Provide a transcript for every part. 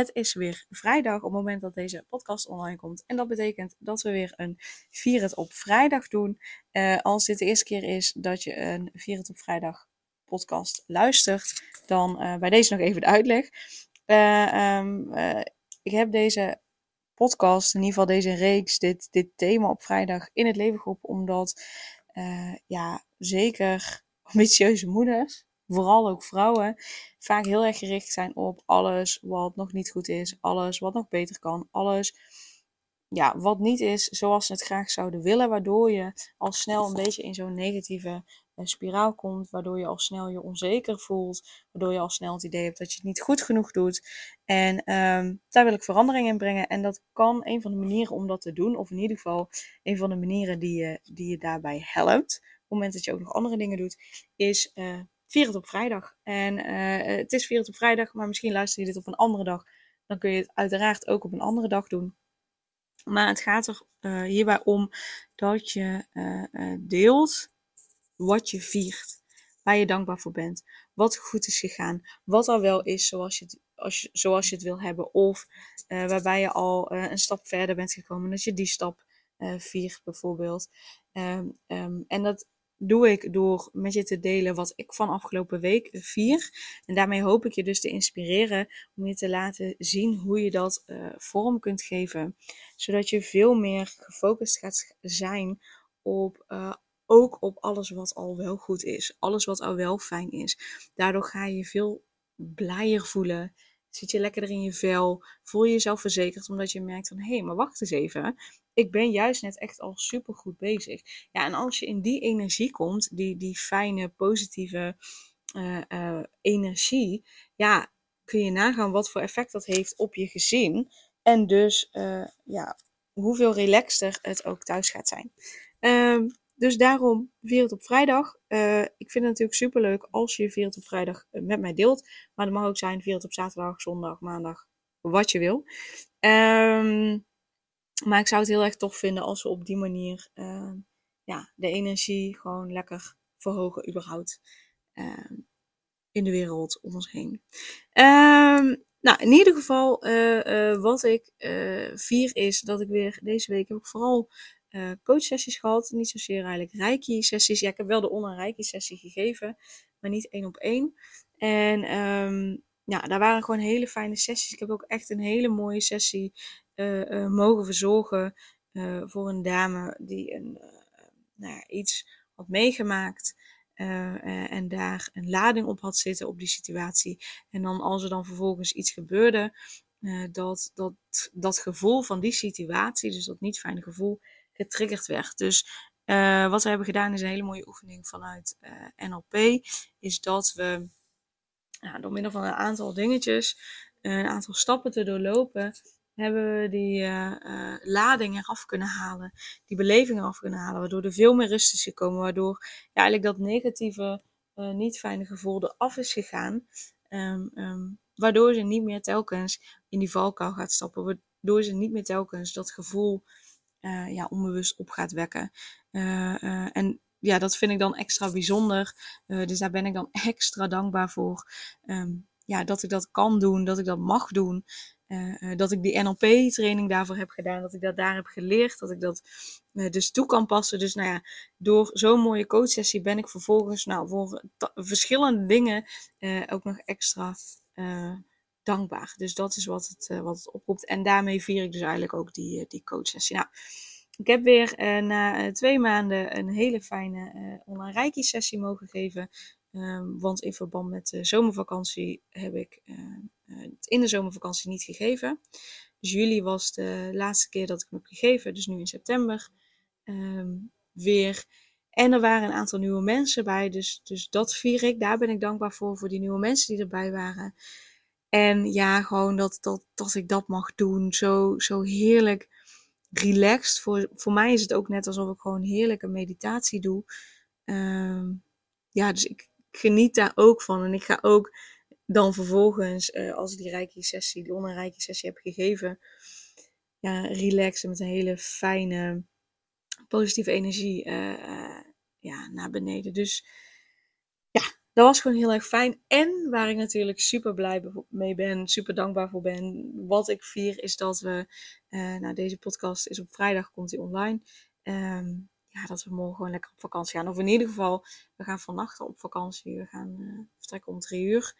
het is weer vrijdag op het moment dat deze podcast online komt. En dat betekent dat we weer een Vier op vrijdag doen. Uh, als dit de eerste keer is dat je een Vier op vrijdag podcast luistert, dan uh, bij deze nog even de uitleg. Um, ik heb deze podcast, in ieder geval deze reeks, dit, dit thema op vrijdag in het leven geroepen. Omdat ja, zeker ambitieuze moeders vooral ook vrouwen, vaak heel erg gericht zijn op alles wat nog niet goed is, alles wat nog beter kan, alles ja, wat niet is zoals ze het graag zouden willen, waardoor je al snel een beetje in zo'n negatieve eh, spiraal komt, waardoor je al snel je onzeker voelt, waardoor je al snel het idee hebt dat je het niet goed genoeg doet. En um, daar wil ik verandering in brengen. En dat kan een van de manieren om dat te doen, of in ieder geval een van de manieren die je, die je daarbij helpt, op het moment dat je ook nog andere dingen doet, is uh, vier het op vrijdag. En uh, het is vier het op vrijdag, maar misschien luister je dit op een andere dag. Dan kun je het uiteraard ook op een andere dag doen. Maar het gaat er uh, hierbij om dat je uh, deelt wat je viert. Waar je dankbaar voor bent. Wat goed is gegaan. Wat al wel is zoals je het, als je, zoals je het wil hebben. Of waarbij je al een stap verder bent gekomen. Dat je die stap viert bijvoorbeeld. Um, um, en dat doe ik door met je te delen wat ik van afgelopen week vier. En daarmee hoop ik je dus te inspireren om je te laten zien hoe je dat uh, vorm kunt geven. Zodat je veel meer gefocust gaat zijn op uh, ook op alles wat al wel goed is. Alles wat al wel fijn is. Daardoor ga je je veel blijer voelen. Zit je lekkerder in je vel? Voel je jezelf verzekerd omdat je merkt van hé, hey, maar wacht eens even ik ben juist net echt al super goed bezig. Ja, en als je in die energie komt, die, die fijne, positieve uh, uh, energie, ja, kun je nagaan wat voor effect dat heeft op je gezin. En dus, uh, ja, hoeveel relaxter het ook thuis gaat zijn. Um, dus daarom het op vrijdag. ik vind het natuurlijk super leuk als je vier op vrijdag met mij deelt. Maar dat mag ook zijn vier op zaterdag, zondag, maandag, wat je wil. Um, maar ik zou het heel erg tof vinden als we op die manier uh, ja, de energie gewoon lekker verhogen, überhaupt. Uh, in de wereld om ons heen. Uh, nou, in ieder geval, uh, wat ik vier is dat ik weer deze week heb ik vooral coachsessies gehad. Niet zozeer eigenlijk reiki-sessies. Ja, ik heb wel de online reiki-sessie gegeven, maar niet één op één. En um, ja, daar waren gewoon hele fijne sessies. Ik heb ook echt een hele mooie sessie uh, mogen verzorgen uh, voor een dame die een, nou ja, iets had meegemaakt. en daar een lading op had zitten op die situatie. En dan als er dan vervolgens iets gebeurde, dat, dat dat gevoel van die situatie, dus dat niet fijne gevoel, getriggerd werd. Dus wat we hebben gedaan is een hele mooie oefening vanuit NLP. Is dat we nou, door middel van een aantal dingetjes, een aantal stappen te doorlopen, hebben we die uh, lading eraf kunnen halen, die beleving eraf kunnen halen, waardoor er veel meer rust is gekomen, waardoor ja, eigenlijk dat negatieve, uh, niet fijne gevoel eraf is gegaan, um, um, waardoor ze niet meer telkens in die valkuil gaat stappen, waardoor ze niet meer telkens dat gevoel ja, onbewust op gaat wekken. en ja, dat vind ik dan extra bijzonder. dus daar ben ik dan extra dankbaar voor. Um, ja, dat ik dat kan doen, dat ik dat mag doen. Uh, dat ik die NLP-training daarvoor heb gedaan, dat ik dat daar heb geleerd, dat ik dat uh, dus toe kan passen. Dus nou ja, door zo'n mooie coachsessie ben ik vervolgens nou, voor verschillende dingen ook nog extra dankbaar. Dus dat is wat het, wat het oproept. En daarmee vier ik dus eigenlijk ook die, die coachsessie. Nou, ik heb weer na twee maanden een hele fijne online reiki-sessie mogen geven. Um, want in verband met de zomervakantie heb ik het in de zomervakantie niet gegeven. Dus juli was de laatste keer dat ik hem heb gegeven, dus nu in september um, weer. En er waren een aantal nieuwe mensen bij, dus, dus dat vier ik. Daar ben ik dankbaar voor, voor die nieuwe mensen die erbij waren. En ja, gewoon dat, dat, dat ik dat mag doen. Zo, zo heerlijk relaxed. Voor, voor mij is het ook net alsof ik gewoon heerlijke meditatie doe. Ehm, ja, dus ik geniet daar ook van. En ik ga ook dan vervolgens, uh, als ik die rijke sessie, die onrijke sessie heb gegeven, ja, relaxen met een hele fijne, positieve energie uh, ja, naar beneden. Dus ja, dat was gewoon heel erg fijn. En waar ik natuurlijk super blij mee ben, super dankbaar voor ben. Wat ik vier is dat we, nou deze podcast is op vrijdag, komt die online. Um, ja, dat we morgen gewoon lekker op vakantie gaan. Of in ieder geval, we gaan vannacht op vakantie. We gaan uh, vertrekken om drie uur.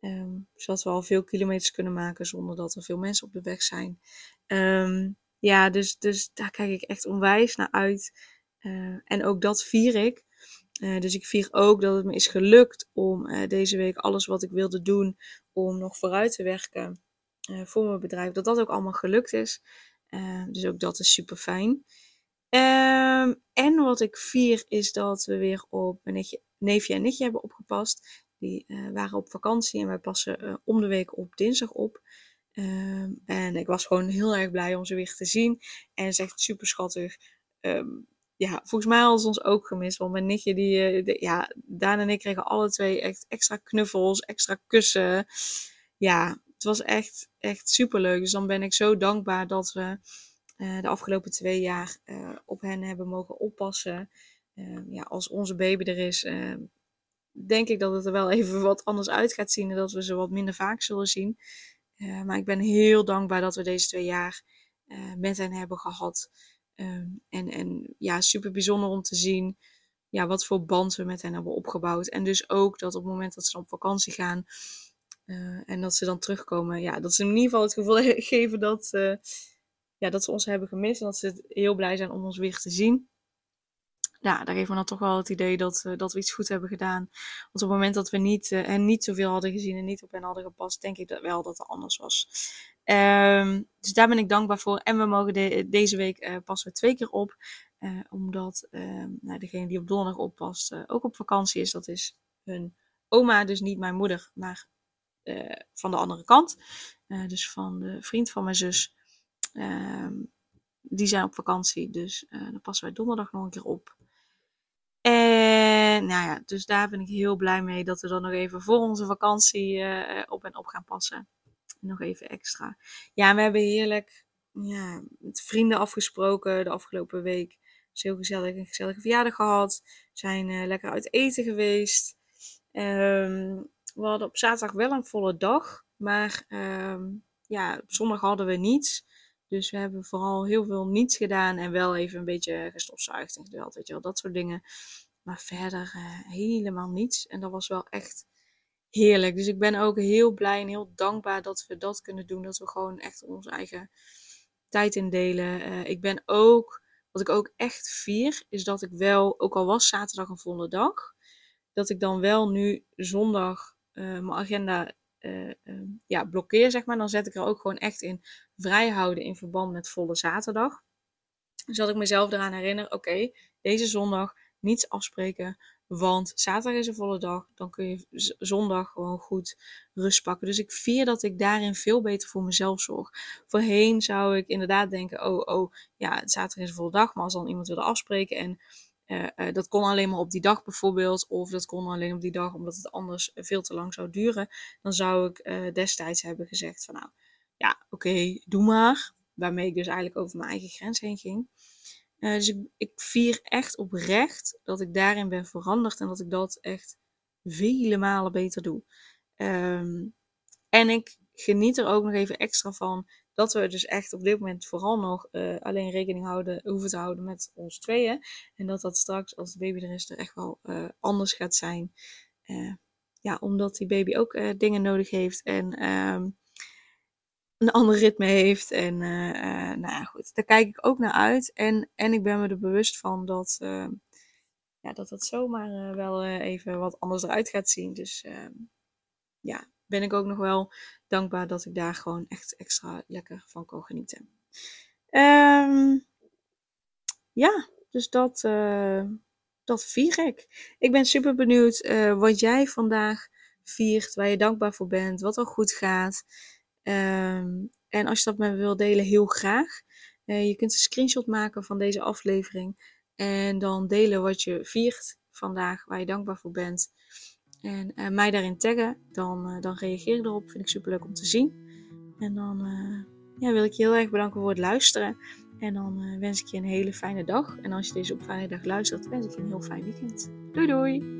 Um, zodat we al veel kilometers kunnen maken zonder dat er veel mensen op de weg zijn. Um, ja, dus, dus daar kijk ik echt onwijs naar uit. Uh, en ook dat vier ik. Uh, dus ik vier ook dat het me is gelukt om deze week alles wat ik wilde doen om nog vooruit te werken voor mijn bedrijf, dat dat ook allemaal gelukt is. dus ook dat is super fijn. Um, en wat ik vier is dat we weer op mijn neefje en nichtje hebben opgepast. Die uh, waren op vakantie en wij passen uh, om de week op dinsdag op. Um, en ik was gewoon heel erg blij om ze weer te zien. En het is echt super schattig. Um, ja, volgens mij hadden ze ons ook gemist. Want mijn nichtje, die, de, ja, Daan en ik kregen alle twee echt extra knuffels, extra kussen. Ja, het was echt, echt super leuk. Dus dan ben ik zo dankbaar dat we de afgelopen twee jaar uh, op hen hebben mogen oppassen. Uh, ja, als onze baby er is, denk ik dat het er wel even wat anders uit gaat zien en dat we ze wat minder vaak zullen zien. maar ik ben heel dankbaar dat we deze twee jaar met hen hebben gehad. Um, en, en ja, super bijzonder om te zien ja, wat voor band we met hen hebben opgebouwd. En dus ook dat op het moment dat ze op vakantie gaan en dat ze dan terugkomen, ja, dat ze in ieder geval het gevoel geven dat ja, dat ze ons hebben gemist en dat ze heel blij zijn om ons weer te zien. Ja, daar geeft me dan toch wel het idee dat, uh, dat we iets goed hebben gedaan. Want op het moment dat we niet, hen niet zoveel hadden gezien en niet op hen hadden gepast, denk ik dat wel dat het anders was. Um, dus daar ben ik dankbaar voor. En we mogen de, deze week uh, passen we twee keer op. omdat ehm, nou, degene die op donderdag oppast ook op vakantie is. Dat is hun oma, dus niet mijn moeder, maar van de andere kant. dus van de vriend van mijn zus. Um, die zijn op vakantie, dus uh, dan passen wij donderdag nog een keer op. En nou ja, dus daar ben ik heel blij mee dat we dan nog even voor onze vakantie uh, op en op gaan passen. Nog even extra. Ja, we hebben heerlijk ja, met vrienden afgesproken de afgelopen week. Dus heel gezellig, een gezellige verjaardag gehad. Zijn uh, lekker uit eten geweest. Um, we hadden op zaterdag wel een volle dag. Maar um, ja, op zondag hadden we niets. Dus we hebben vooral heel veel niets gedaan en wel even een beetje gestofzuigd en geduld, weet je wel, dat soort dingen. Maar verder uh, helemaal niets. En dat was wel echt heerlijk. Dus ik ben ook heel blij en heel dankbaar dat we dat kunnen doen. Dat we gewoon echt onze eigen tijd indelen. Uh, ik ben ook, wat ik ook echt vier, is dat ik wel, ook al was zaterdag een volle dag, dat ik dan wel nu zondag uh, mijn agenda uh, ja, blokkeer, zeg maar, dan zet ik er ook gewoon echt in vrij houden in verband met volle zaterdag. Zodat ik mezelf eraan herinner, oké, deze zondag niets afspreken, want zaterdag is een volle dag. Dan kun je zondag gewoon goed rust pakken. Dus ik vier dat ik daarin veel beter voor mezelf zorg. Voorheen zou ik inderdaad denken, oh, oh, ja, zaterdag is een volle dag. Maar als dan iemand wilde afspreken en uh, uh, dat kon alleen maar op die dag bijvoorbeeld, of dat kon alleen op die dag omdat het anders veel te lang zou duren. Dan zou ik destijds hebben gezegd van nou, ja, oké, doe maar. Waarmee ik dus eigenlijk over mijn eigen grens heen ging. dus ik, ik vier echt oprecht dat ik daarin ben veranderd en dat ik dat echt vele malen beter doe. Um, en ik geniet er ook nog even extra van dat we dus echt op dit moment vooral nog uh, alleen rekening houden, hoeven te houden met ons tweeën. En dat dat straks, als de baby er is, er echt wel uh, anders gaat zijn. Uh, ja, omdat die baby ook dingen nodig heeft en um, een ander ritme heeft. En nou ja, goed, daar kijk ik ook naar uit. En, en ik ben me er bewust van dat, ja, dat dat zomaar wel even wat anders eruit gaat zien. Dus ehm, ja, ben ik ook nog wel dankbaar dat ik daar gewoon echt extra lekker van kan genieten. Um, ja, dus dat, uh, dat vier ik. Ik ben super benieuwd uh, wat jij vandaag viert, waar je dankbaar voor bent, wat er goed gaat. Ehm, en als je dat met me wil delen, heel graag. Uh, je kunt een screenshot maken van deze aflevering en dan delen wat je viert vandaag, waar je dankbaar voor bent. En uh, mij daarin taggen, dan, uh, dan reageer ik erop. Vind ik super leuk om te zien. En dan ja, wil ik je heel erg bedanken voor het luisteren. En dan wens ik je een hele fijne dag. En als je deze op vrijdag luistert, wens ik je een heel fijn weekend. Doei doei!